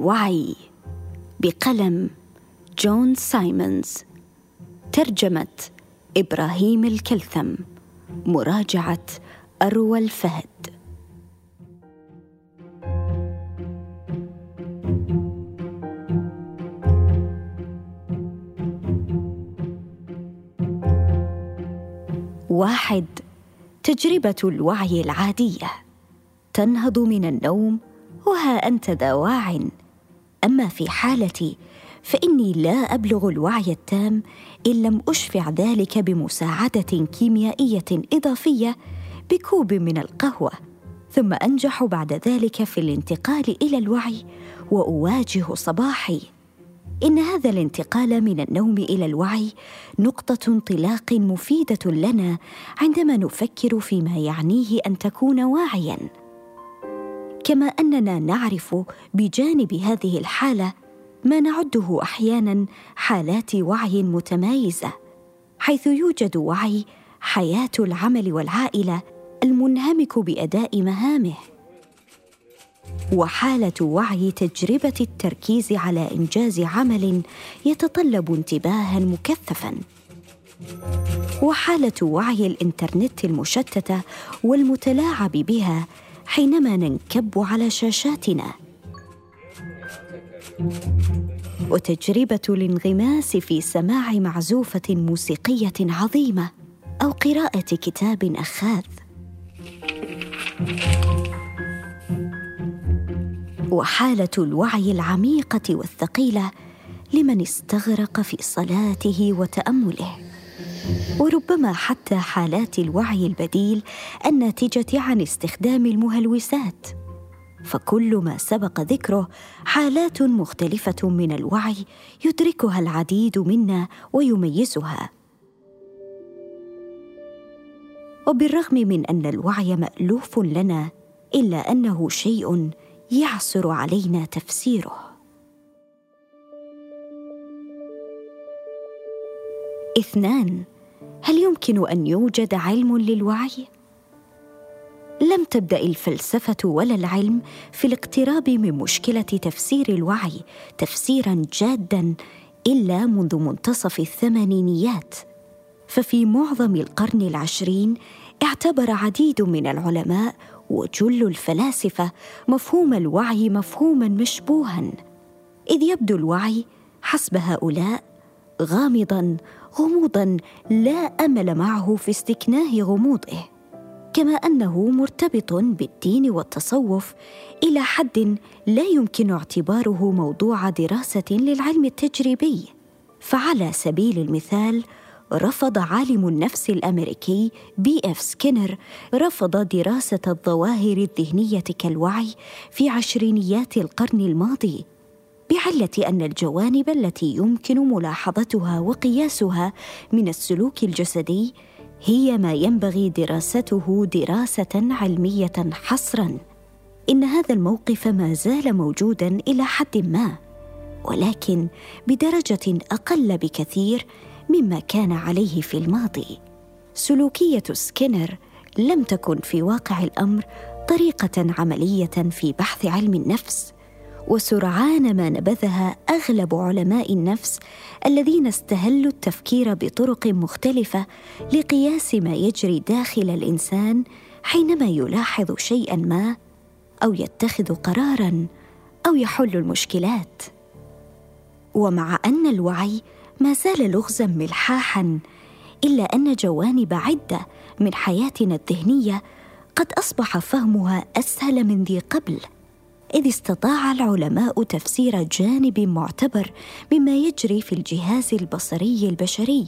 الوعي بقلم جون سايمونز ترجمة إبراهيم الكلثم مراجعة أروى الفهد. واحد تجربة الوعي العادية تنهض من النوم وها أنت ذا واع. أما في حالتي فإني لا أبلغ الوعي التام إن لم أشفع ذلك بمساعدة كيميائية إضافية بكوب من القهوة ثم أنجح بعد ذلك في الانتقال إلى الوعي وأواجه صباحي. إن هذا الانتقال من النوم إلى الوعي نقطة انطلاق مفيدة لنا عندما نفكر فيما يعنيه أن تكون واعيا. كما أننا نعرف بجانب هذه الحالة ما نعده أحيانا حالات وعي متمايزة حيث يوجد وعي حياة العمل والعائلة المنهمك بأداء مهامه. وحالة وعي تجربة التركيز على إنجاز عمل يتطلب انتباها مكثفا. وحالة وعي الإنترنت المشتتة والمتلاعب بها حينما ننكب على شاشاتنا. وتجربة الانغماس في سماع معزوفة موسيقية عظيمة أو قراءة كتاب أخاذ. وحالة الوعي العميقة والثقيلة لمن استغرق في صلاته وتأمله. وربما حتى حالات الوعي البديل الناتجة عن استخدام المهلوسات. فكل ما سبق ذكره حالات مختلفة من الوعي يدركها العديد منا ويميزها. وبالرغم من أن الوعي مألوف لنا إلا أنه شيء يعسر علينا تفسيره. اثنان هل يمكن أن يوجد علم للوعي؟ لم تبدأ الفلسفة ولا العلم في الاقتراب من مشكلة تفسير الوعي تفسيرا جادا إلا منذ منتصف الثمانينيات. ففي معظم القرن العشرين اعتبر عديد من العلماء وجل الفلاسفة مفهوم الوعي مفهوما مشبوها. إذ يبدو الوعي حسب هؤلاء غامضا غموضا لا أمل معه في استكناه غموضه. كما أنه مرتبط بالدين والتصوف إلى حد لا يمكن اعتباره موضوع دراسة للعلم التجريبي. فعلى سبيل المثال رفض عالم النفس الأمريكي بي إف سكينر رفض دراسة الظواهر الذهنية كالوعي في عشرينيات القرن الماضي. بعلة أن الجوانب التي يمكن ملاحظتها وقياسها من السلوك الجسدي هي ما ينبغي دراسته دراسة علمية حصرا. إن هذا الموقف ما زال موجودا إلى حد ما ولكن بدرجة أقل بكثير مما كان عليه في الماضي. سلوكية سكينر لم تكن في واقع الأمر طريقة عملية في بحث علم النفس. وسرعان ما نبذها أغلب علماء النفس الذين استهلوا التفكير بطرق مختلفة لقياس ما يجري داخل الإنسان حينما يلاحظ شيئا ما أو يتخذ قرارا أو يحل المشكلات. ومع أن الوعي ما زال لغزا ملحاحا إلا أن جوانب عدة من حياتنا الذهنية قد أصبح فهمها أسهل من ذي قبل. إذ استطاع العلماء تفسير جانب معتبر مما يجري في الجهاز البصري البشري.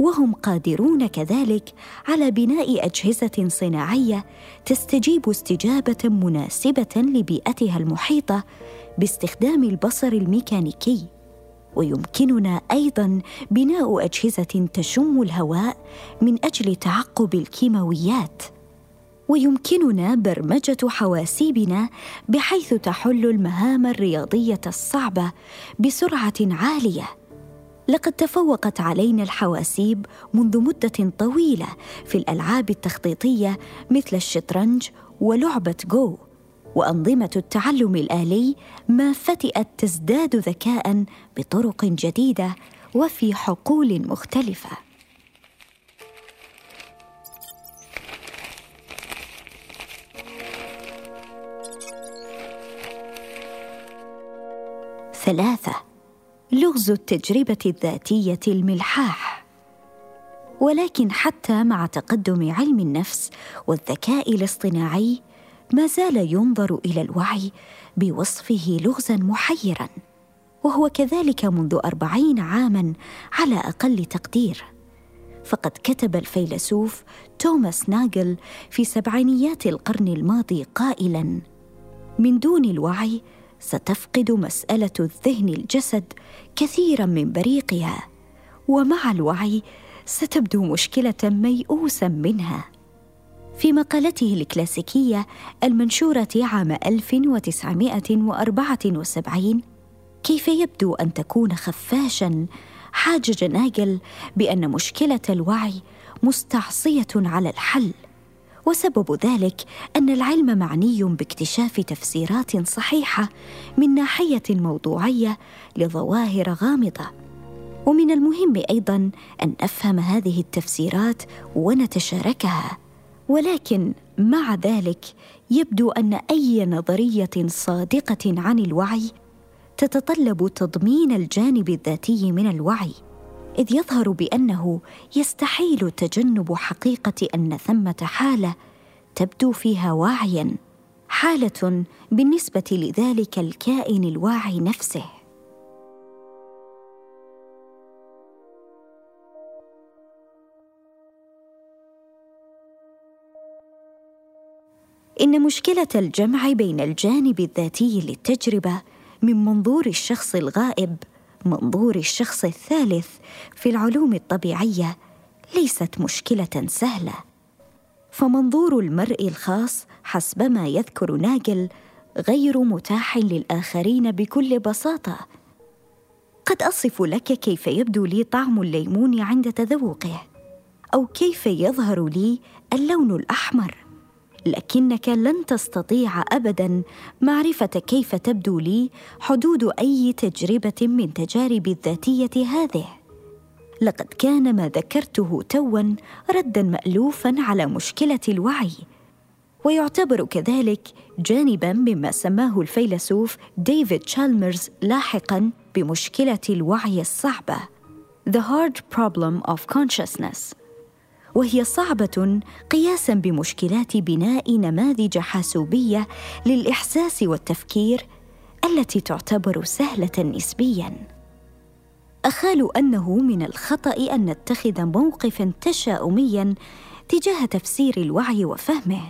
وهم قادرون كذلك على بناء أجهزة صناعية تستجيب استجابة مناسبة لبيئتها المحيطة باستخدام البصر الميكانيكي. ويمكننا أيضا بناء أجهزة تشم الهواء من أجل تعقب الكيماويات. ويمكننا برمجة حواسيبنا بحيث تحل المهام الرياضية الصعبة بسرعة عالية. لقد تفوقت علينا الحواسيب منذ مدة طويلة في الألعاب التخطيطية مثل الشطرنج ولعبة جو. وأنظمة التعلم الآلي ما فتئت تزداد ذكاء بطرق جديدة وفي حقول مختلفة. ثلاثة لغز التجربة الذاتية الملحاح. ولكن حتى مع تقدم علم النفس والذكاء الاصطناعي ما زال ينظر إلى الوعي بوصفه لغزا محيرا. وهو كذلك منذ أربعين عاما على أقل تقدير. فقد كتب الفيلسوف توماس ناجل في سبعينيات القرن الماضي قائلا من دون الوعي ستفقد مسألة الذهن الجسد كثيرا من بريقها ومع الوعي ستبدو مشكلة ميؤوسا منها. في مقالته الكلاسيكية المنشورة عام 1974 كيف يبدو أن تكون خفاشا حاجج ناجل بأن مشكلة الوعي مستعصية على الحل؟ وسبب ذلك أن العلم معني باكتشاف تفسيرات صحيحة من ناحية موضوعية لظواهر غامضة. ومن المهم أيضا أن نفهم هذه التفسيرات ونتشاركها. ولكن مع ذلك يبدو أن أي نظرية صادقة عن الوعي تتطلب تضمين الجانب الذاتي من الوعي. إذ يظهر بأنه يستحيل تجنب حقيقة أن ثمة حالة تبدو فيها واعيا حالة بالنسبة لذلك الكائن الواعي نفسه. إن مشكلة الجمع بين الجانب الذاتي للتجربة من منظور الشخص الغائب منظور الشخص الثالث في العلوم الطبيعية ليست مشكلة سهلة. فمنظور المرء الخاص حسب ما يذكر ناجل غير متاح للآخرين بكل بساطة. قد أصف لك كيف يبدو لي طعم الليمون عند تذوقه أو كيف يظهر لي اللون الأحمر. لكنك لن تستطيع ابدا معرفة كيف تبدو لي حدود أي تجربة من تجاربي الذاتية هذه. لقد كان ما ذكرته توا ردا مالوفا على مشكلة الوعي ويعتبر كذلك جانبا مما سماه الفيلسوف ديفيد تشالمرز لاحقا بمشكلة الوعي الصعبة The hard problem of consciousness. وهي صعبة قياسا بمشكلات بناء نماذج حاسوبية للإحساس والتفكير التي تعتبر سهلة نسبيا. اخال أنه من الخطأ أن نتخذ موقفا تشاؤميا تجاه تفسير الوعي وفهمه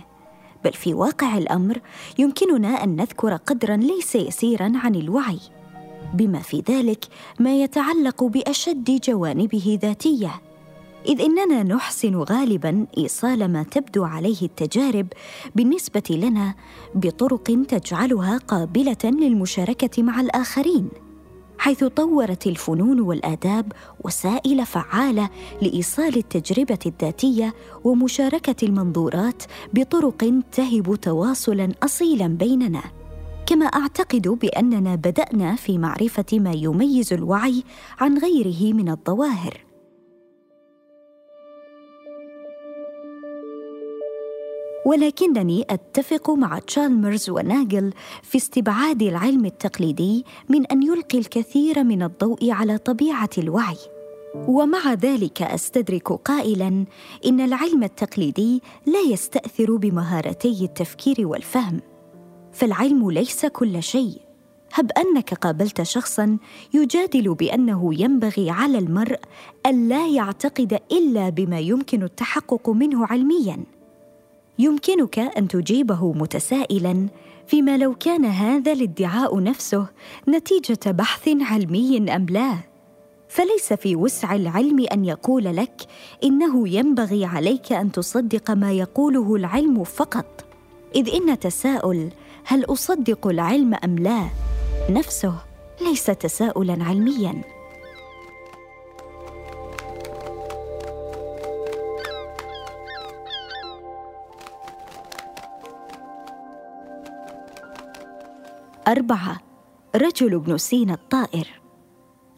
بل في واقع الأمر يمكننا أن نذكر قدرا ليس يسيرا عن الوعي بما في ذلك ما يتعلق بأشد جوانبه ذاتية. إذ إننا نحسن غالبا إيصال ما تبدو عليه التجارب بالنسبة لنا بطرق تجعلها قابلة للمشاركة مع الآخرين حيث طورت الفنون والآداب وسائل فعالة لإيصال التجربة الذاتية ومشاركة المنظورات بطرق تهب تواصلا اصيلا بيننا. كما أعتقد بأننا بدأنا في معرفة ما يميز الوعي عن غيره من الظواهر. ولكنني أتفق مع تشالمرز وناجل في استبعاد العلم التقليدي من أن يلقي الكثير من الضوء على طبيعة الوعي. ومع ذلك أستدرك قائلا إن العلم التقليدي لا يستأثر بمهارتي التفكير والفهم. فالعلم ليس كل شيء. هب أنك قابلت شخصا يجادل بأنه ينبغي على المرء الا يعتقد إلا بما يمكن التحقق منه علميا. يمكنك أن تجيبه متسائلا فيما لو كان هذا الادعاء نفسه نتيجة بحث علمي أم لا؟ فليس في وسع العلم أن يقول لك إنه ينبغي عليك أن تصدق ما يقوله العلم فقط. إذ إن تساؤل هل أصدق العلم أم لا؟ نفسه ليس تساؤلا علميا. أربعة رجل ابن سينا الطائر.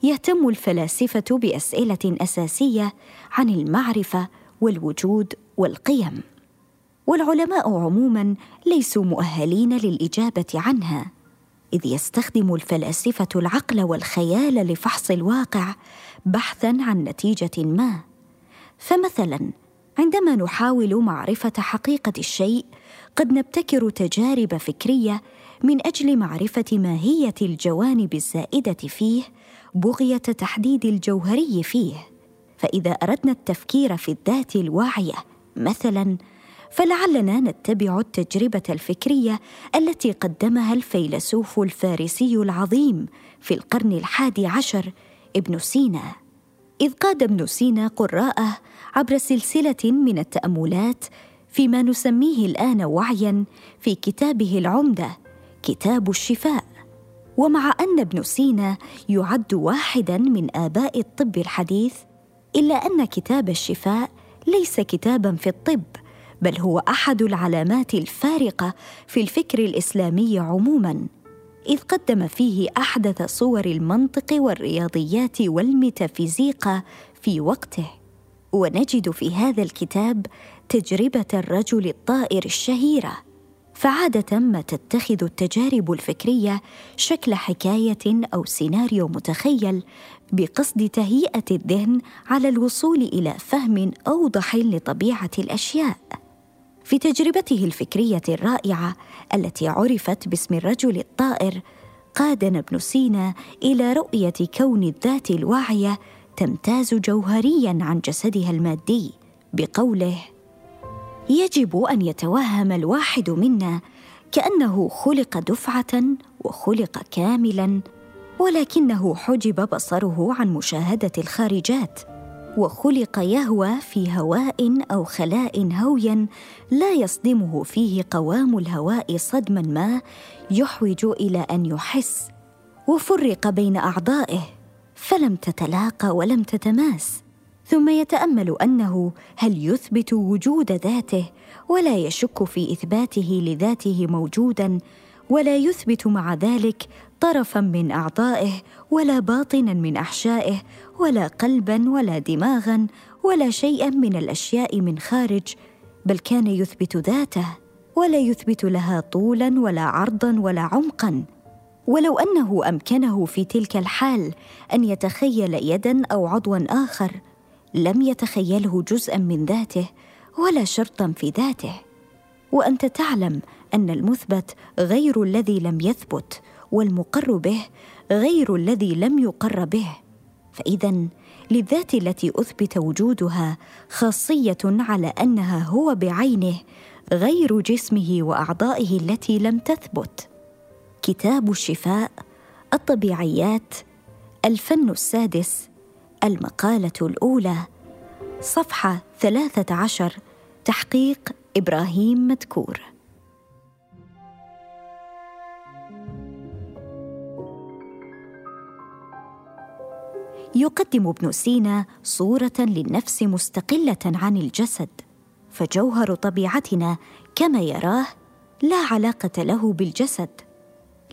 يهتم الفلاسفة بأسئلة أساسية عن المعرفة والوجود والقيم. والعلماء عموما ليسوا مؤهلين للإجابة عنها إذ يستخدم الفلاسفة العقل والخيال لفحص الواقع بحثا عن نتيجة ما. فمثلا عندما نحاول معرفة حقيقة الشيء قد نبتكر تجارب فكرية من أجل معرفة ماهية الجوانب الزائدة فيه بغية تحديد الجوهري فيه. فإذا أردنا التفكير في الذات الواعية مثلا فلعلنا نتبع التجربة الفكرية التي قدمها الفيلسوف الفارسي العظيم في القرن الحادي عشر ابن سينا. إذ قاد ابن سينا قراءه عبر سلسلة من التأملات فيما نسميه الآن وعيا في كتابه العمدة كتاب الشفاء. ومع أن ابن سينا يعد واحدا من آباء الطب الحديث إلا أن كتاب الشفاء ليس كتابا في الطب بل هو أحد العلامات الفارقة في الفكر الإسلامي عموما إذ قدم فيه أحدث صور المنطق والرياضيات والميتافيزيقا في وقته. ونجد في هذا الكتاب تجربة الرجل الطائر الشهيرة. فعادة ما تتخذ التجارب الفكرية شكل حكاية أو سيناريو متخيل بقصد تهيئة الذهن على الوصول إلى فهم أوضح لطبيعة الأشياء. في تجربته الفكرية الرائعة التي عرفت باسم الرجل الطائر قادنا ابن سينا إلى رؤية كون الذات الواعية تمتاز جوهريا عن جسدها المادي بقوله يجب أن يتوهم الواحد منا كأنه خلق دفعة وخلق كاملا ولكنه حجب بصره عن مشاهدة الخارجات وخلق يهوى في هواء أو خلاء هويا لا يصدمه فيه قوام الهواء صدما ما يحوج إلى أن يحس وفرق بين أعضائه فلم تتلاقى ولم تتماس. ثم يتأمل أنه هل يثبت وجود ذاته ولا يشك في إثباته لذاته موجودا ولا يثبت مع ذلك طرفا من أعضائه ولا باطنا من أحشائه ولا قلبا ولا دماغا ولا شيئا من الأشياء من خارج بل كان يثبت ذاته ولا يثبت لها طولا ولا عرضا ولا عمقا. ولو أنه أمكنه في تلك الحال أن يتخيل يدا أو عضوا آخر لم يتخيله جزءا من ذاته ولا شرطا في ذاته. وأنت تعلم أن المثبت غير الذي لم يثبت والمقر به غير الذي لم يقر به. فاذا للذات التي أثبت وجودها خاصية على أنها هو بعينه غير جسمه وأعضائه التي لم تثبت. كتاب الشفاء الطبيعيات الفن السادس المقالة الأولى صفحة ثلاثة عشر تحقيق إبراهيم مدكور يقدم ابن سينا صورة للنفس مستقلة عن الجسد فجوهر طبيعتنا كما يراه لا علاقة له بالجسد.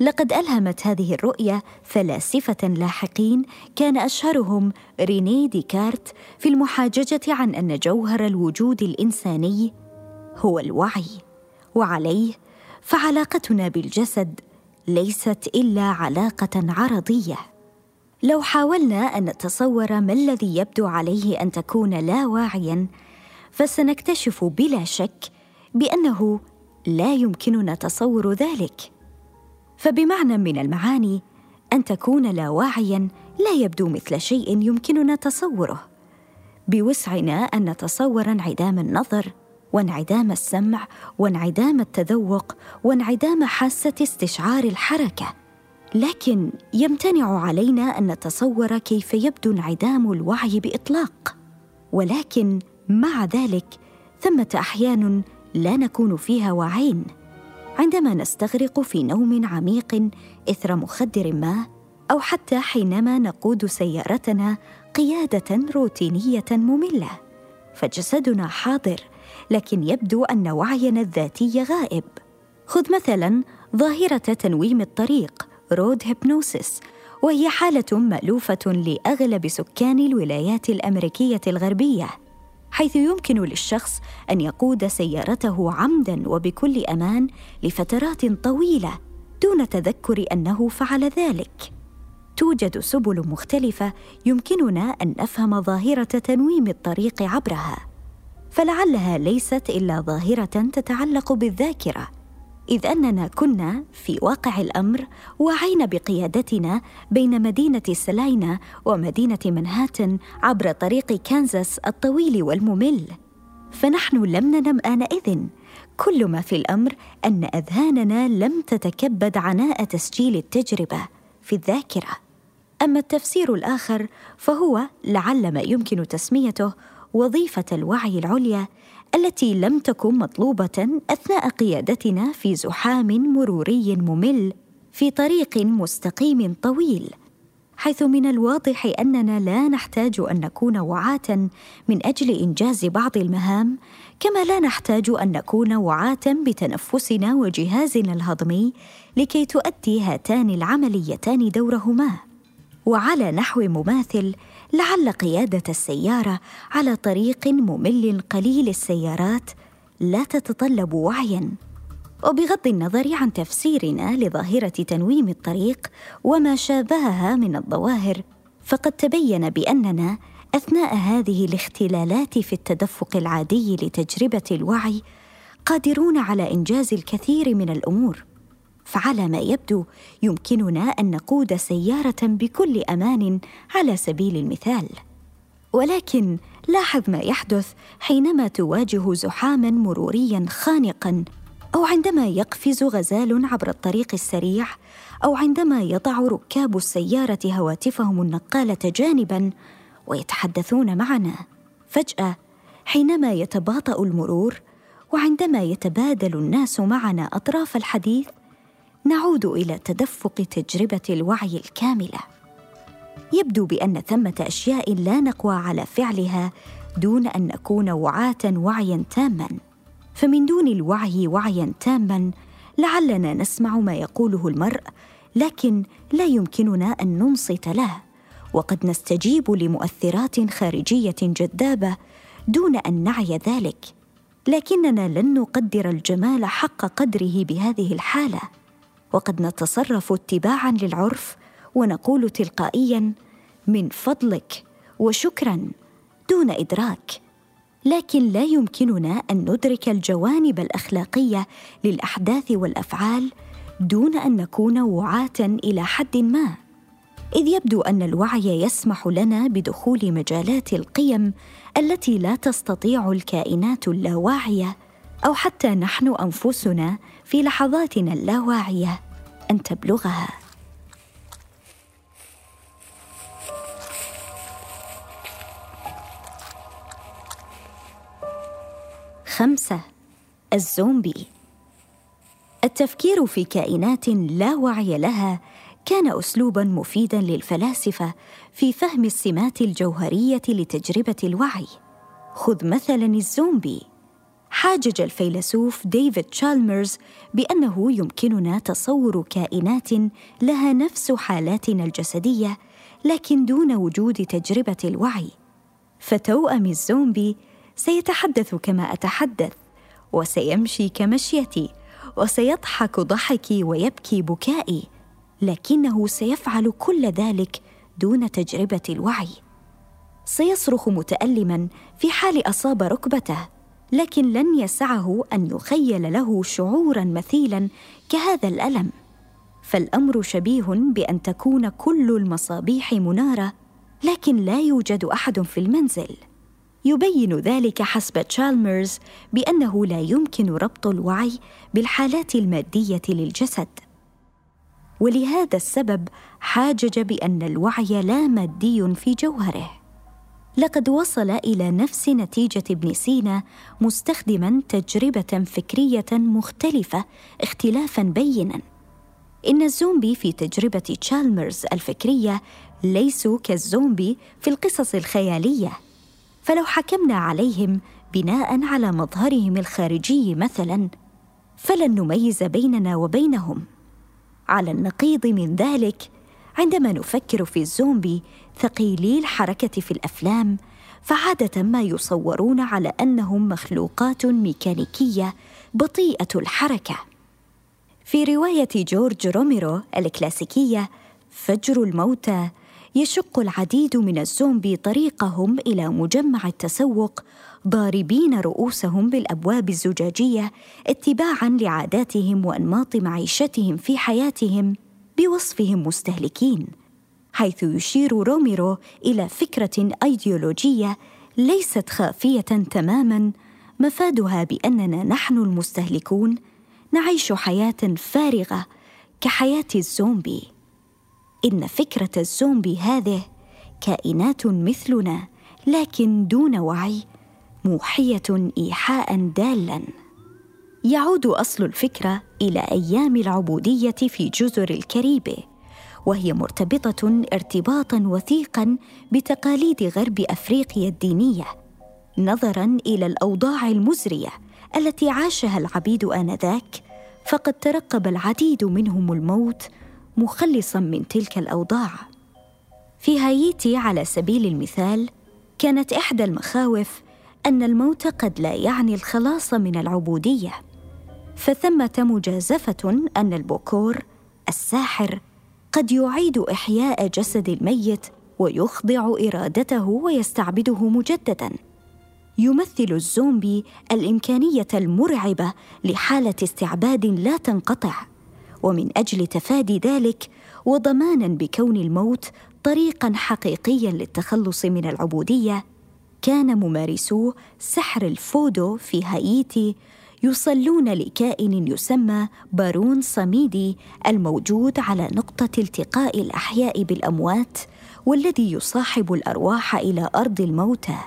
لقد ألهمت هذه الرؤية فلاسفة لاحقين كان أشهرهم ريني ديكارت في المحاججة عن أن جوهر الوجود الإنساني هو الوعي وعليه فعلاقتنا بالجسد ليست إلا علاقة عرضية. لو حاولنا أن نتصور ما الذي يبدو عليه أن تكون لا واعيا فسنكتشف بلا شك بأنه لا يمكننا تصور ذلك. فبمعنى من المعاني أن تكون لا واعيا لا يبدو مثل شيء يمكننا تصوره بوسعنا أن نتصور انعدام النظر وانعدام السمع وانعدام التذوق وانعدام حاسة استشعار الحركة لكن يمتنع علينا أن نتصور كيف يبدو انعدام الوعي بإطلاق. ولكن مع ذلك ثمة أحيان لا نكون فيها واعين. عندما نستغرق في نوم عميق إثر مخدر ما أو حتى حينما نقود سيارتنا قيادة روتينية مملة فجسدنا حاضر لكن يبدو أن وعينا الذاتي غائب. خذ مثلا ظاهرة تنويم الطريق رود هيبنوسيس وهي حالة مألوفة لأغلب سكان الولايات الأمريكية الغربية. حيث يمكن للشخص أن يقود سيارته عمدا وبكل أمان لفترات طويلة دون تذكر أنه فعل ذلك. توجد سبل مختلفة يمكننا أن نفهم ظاهرة تنويم الطريق عبرها فلعلها ليست إلا ظاهرة تتعلق بالذاكرة. إذ أننا كنا في واقع الأمر وعينا بقيادتنا بين مدينة سلاينا ومدينة منهاتن عبر طريق كانزاس الطويل والممل. فنحن لم ننم آنئذ. كل ما في الأمر أن أذهاننا لم تتكبد عناء تسجيل التجربة في الذاكرة. أما التفسير الآخر فهو لعل ما يمكن تسميته وظيفة الوعي العليا التي لم تكن مطلوبة أثناء قيادتنا في زحام مروري ممل في طريق مستقيم طويل حيث من الواضح أننا لا نحتاج أن نكون وعاة من أجل إنجاز بعض المهام كما لا نحتاج أن نكون وعاة بتنفسنا وجهازنا الهضمي لكي تؤدي هاتان العمليتان دورهما. وعلى نحو مماثل لعل قيادة السيارة على طريق ممل قليل السيارات لا تتطلب وعيا. وبغض النظر عن تفسيرنا لظاهرة تنويم الطريق وما شابهها من الظواهر فقد تبين بأننا أثناء هذه الاختلالات في التدفق العادي لتجربة الوعي قادرون على إنجاز الكثير من الأمور. فعلى ما يبدو يمكننا أن نقود سيارة بكل أمان على سبيل المثال. ولكن لاحظ ما يحدث حينما تواجه زحاما مروريا خانقا أو عندما يقفز غزال عبر الطريق السريع أو عندما يضع ركاب السيارة هواتفهم النقالة جانبا ويتحدثون معنا. فجأة حينما يتباطأ المرور وعندما يتبادل الناس معنا أطراف الحديث نعود إلى تدفق تجربة الوعي الكاملة. يبدو بأن ثمة أشياء لا نقوى على فعلها دون أن نكون وعاة وعيا تاما. فمن دون الوعي وعيا تاما لعلنا نسمع ما يقوله المرء لكن لا يمكننا أن ننصت له. وقد نستجيب لمؤثرات خارجية جذابة دون أن نعي ذلك. لكننا لن نقدر الجمال حق قدره بهذه الحالة. وقد نتصرف اتباعا للعرف ونقول تلقائيا من فضلك وشكرا دون إدراك. لكن لا يمكننا أن ندرك الجوانب الأخلاقية للأحداث والأفعال دون أن نكون وعاة إلى حد ما. إذ يبدو أن الوعي يسمح لنا بدخول مجالات القيم التي لا تستطيع الكائنات اللاواعية أو حتى نحن أنفسنا في لحظاتنا اللاواعية. أن تبلغها. خمسة الزومبي. التفكير في كائنات لا وعي لها كان اسلوبا مفيدا للفلاسفة في فهم السمات الجوهرية لتجربة الوعي. خذ مثلا الزومبي. حاجج الفيلسوف ديفيد تشالمرز بأنه يمكننا تصور كائنات لها نفس حالاتنا الجسدية لكن دون وجود تجربة الوعي. فتوأم الزومبي سيتحدث كما أتحدث وسيمشي كمشيتي وسيضحك ضحكي ويبكي بكائي لكنه سيفعل كل ذلك دون تجربة الوعي. سيصرخ متألما في حال أصاب ركبته. لكن لن يسعه أن يخيل له شعورا مثيلا كهذا الألم. فالأمر شبيه بأن تكون كل المصابيح منارة لكن لا يوجد أحد في المنزل. يبين ذلك حسب تشالمرز بأنه لا يمكن ربط الوعي بالحالات المادية للجسد. ولهذا السبب حاجج بأن الوعي لا مادي في جوهره. لقد وصل إلى نفس نتيجة ابن سينا مستخدما تجربة فكرية مختلفة اختلافا بينا. إن الزومبي في تجربة تشالمرز الفكرية ليسوا كالزومبي في القصص الخيالية. فلو حكمنا عليهم بناء على مظهرهم الخارجي مثلا فلن نميز بيننا وبينهم. على النقيض من ذلك عندما نفكر في الزومبي ثقيلي الحركة في الأفلام فعادة ما يصورون على أنهم مخلوقات ميكانيكية بطيئة الحركة. في رواية جورج روميرو الكلاسيكية فجر الموتى يشق العديد من الزومبي طريقهم إلى مجمع التسوق ضاربين رؤوسهم بالأبواب الزجاجية اتباعا لعاداتهم وأنماط معيشتهم في حياتهم. بوصفهم مستهلكين حيث يشير روميرو إلى فكرة أيديولوجية ليست خافية تماما مفادها بأننا نحن المستهلكون نعيش حياة فارغة كحياة الزومبي. إن فكرة الزومبي هذه كائنات مثلنا لكن دون وعي موحية ايحاء دالا. يعود أصل الفكرة إلى أيام العبودية في جزر الكاريبي وهي مرتبطة ارتباطا وثيقا بتقاليد غرب أفريقيا الدينية نظرا إلى الأوضاع المزرية التي عاشها العبيد آنذاك فقد ترقب العديد منهم الموت مخلصا من تلك الأوضاع. في هايتي على سبيل المثال كانت إحدى المخاوف أن الموت قد لا يعني الخلاص من العبودية. فثمة مجازفة أن البوكور الساحر قد يعيد إحياء جسد الميت ويخضع إرادته ويستعبده مجددا. يمثل الزومبي الإمكانية المرعبة لحالة استعباد لا تنقطع ومن أجل تفادي ذلك وضمانا بكون الموت طريقا حقيقيا للتخلص من العبودية كان ممارسو سحر الفودو في هايتي يصلون لكائن يسمى بارون صميدي الموجود على نقطة التقاء الأحياء بالأموات والذي يصاحب الأرواح إلى أرض الموتى.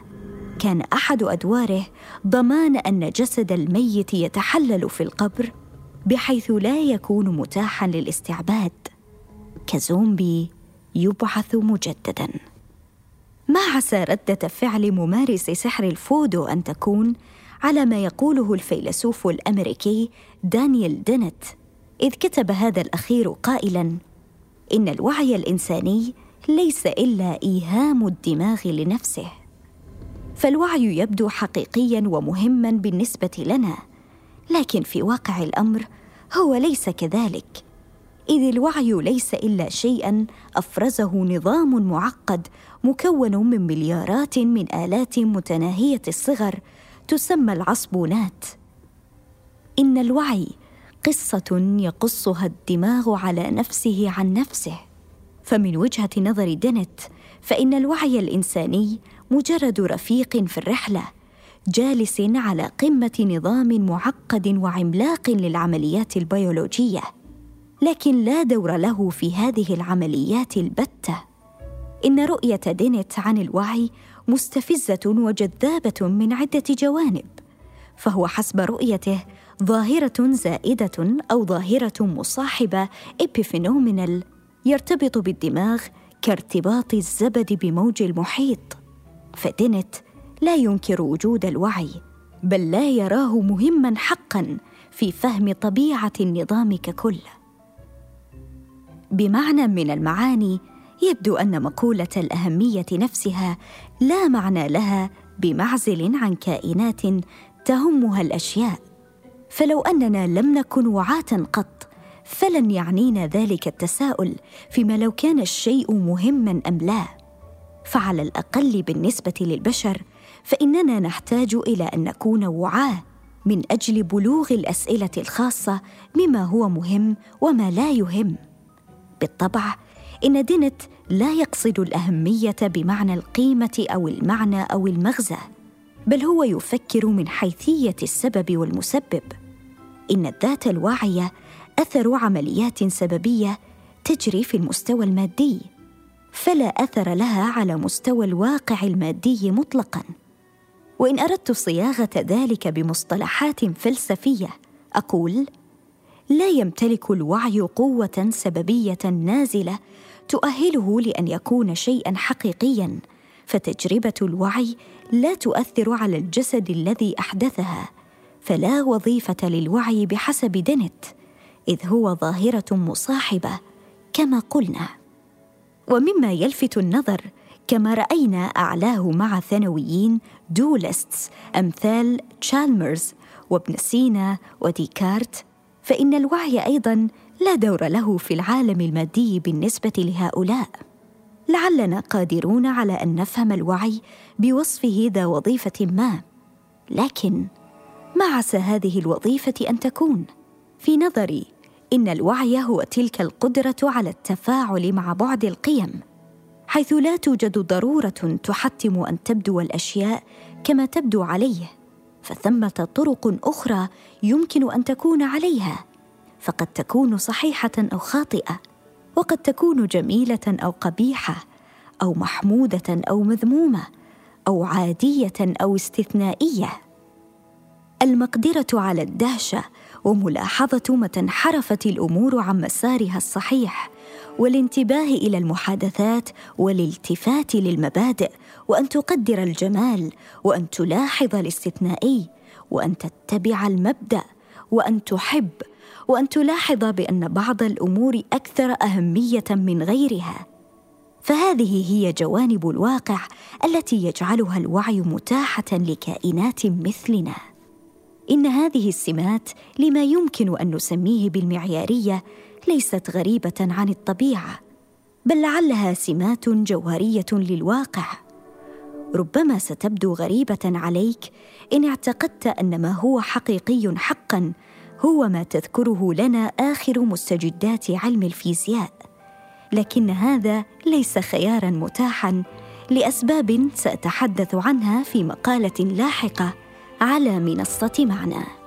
كان أحد أدواره ضمان أن جسد الميت يتحلل في القبر بحيث لا يكون متاحا للاستعباد. كزومبي يبعث مجددا. ما عسى ردة فعل ممارس سحر الفودو أن تكون على ما يقوله الفيلسوف الأمريكي دانيال دينت إذ كتب هذا الأخير قائلا إن الوعي الإنساني ليس إلا إيهام الدماغ لنفسه فالوعي يبدو حقيقيا ومهما بالنسبة لنا لكن في واقع الأمر هو ليس كذلك إذ الوعي ليس إلا شيئا أفرزه نظام معقد مكون من مليارات من آلات متناهية الصغر تسمى العصبونات. إن الوعي قصة يقصها الدماغ على نفسه عن نفسه. فمن وجهة نظر دينت فإن الوعي الإنساني مجرد رفيق في الرحلة جالس على قمة نظام معقد وعملاق للعمليات البيولوجية. لكن لا دور له في هذه العمليات البتة. إن رؤية دينت عن الوعي مستفزة وجذابة من عدة جوانب فهو حسب رؤيته ظاهرة زائدة أو ظاهرة مصاحبة epiphenomenal يرتبط بالدماغ كارتباط الزبد بموج المحيط. فدينت لا ينكر وجود الوعي بل لا يراه مهما حقا في فهم طبيعة النظام ككل. بمعنى من المعاني يبدو أن مقولة الأهمية نفسها لا معنى لها بمعزل عن كائنات تهمها الأشياء. فلو أننا لم نكن وعاة قط فلن يعنينا ذلك التساؤل فيما لو كان الشيء مهما أم لا. فعلى الأقل بالنسبة للبشر فإننا نحتاج إلى أن نكون وعاة من أجل بلوغ الأسئلة الخاصة بما هو مهم وما لا يهم. بالطبع إن دينت لا يقصد الأهمية بمعنى القيمة أو المعنى أو المغزى بل هو يفكر من حيثية السبب والمسبب. إن الذات الواعية أثر عمليات سببية تجري في المستوى المادي فلا أثر لها على مستوى الواقع المادي مطلقا. وإن أردت صياغة ذلك بمصطلحات فلسفية أقول لا يمتلك الوعي قوة سببية نازلة تؤهله لأن يكون شيئا حقيقيا فتجربة الوعي لا تؤثر على الجسد الذي أحدثها فلا وظيفة للوعي بحسب دينت إذ هو ظاهرة مصاحبة كما قلنا. ومما يلفت النظر كما رأينا أعلاه مع ثانويين دولستس أمثال تشالمرز وابن سينا وديكارت فإن الوعي أيضا لا دور له في العالم المادي بالنسبة لهؤلاء. لعلنا قادرون على أن نفهم الوعي بوصفه ذا وظيفة ما. لكن ما عسى هذه الوظيفة أن تكون؟ في نظري إن الوعي هو تلك القدرة على التفاعل مع بعد القيم حيث لا توجد ضرورة تحتم أن تبدو الأشياء كما تبدو عليه فثمة طرق أخرى يمكن أن تكون عليها. فقد تكون صحيحة أو خاطئة وقد تكون جميلة أو قبيحة أو محمودة أو مذمومة أو عادية أو استثنائية. المقدرة على الدهشة وملاحظة متى انحرفت الأمور عن مسارها الصحيح والانتباه إلى المحادثات والالتفات للمبادئ وأن تقدر الجمال وأن تلاحظ الاستثنائي وأن تتبع المبدأ وأن تحب وأن تلاحظ بأن بعض الأمور أكثر أهمية من غيرها. فهذه هي جوانب الواقع التي يجعلها الوعي متاحة لكائنات مثلنا. إن هذه السمات لما يمكن أن نسميه بالمعيارية ليست غريبة عن الطبيعة بل لعلها سمات جوهرية للواقع. ربما ستبدو غريبة عليك إن اعتقدت أن ما هو حقيقي حقا هو ما تذكره لنا آخر مستجدات علم الفيزياء. لكن هذا ليس خيارا متاحا لأسباب سأتحدث عنها في مقالة لاحقة على منصة معنى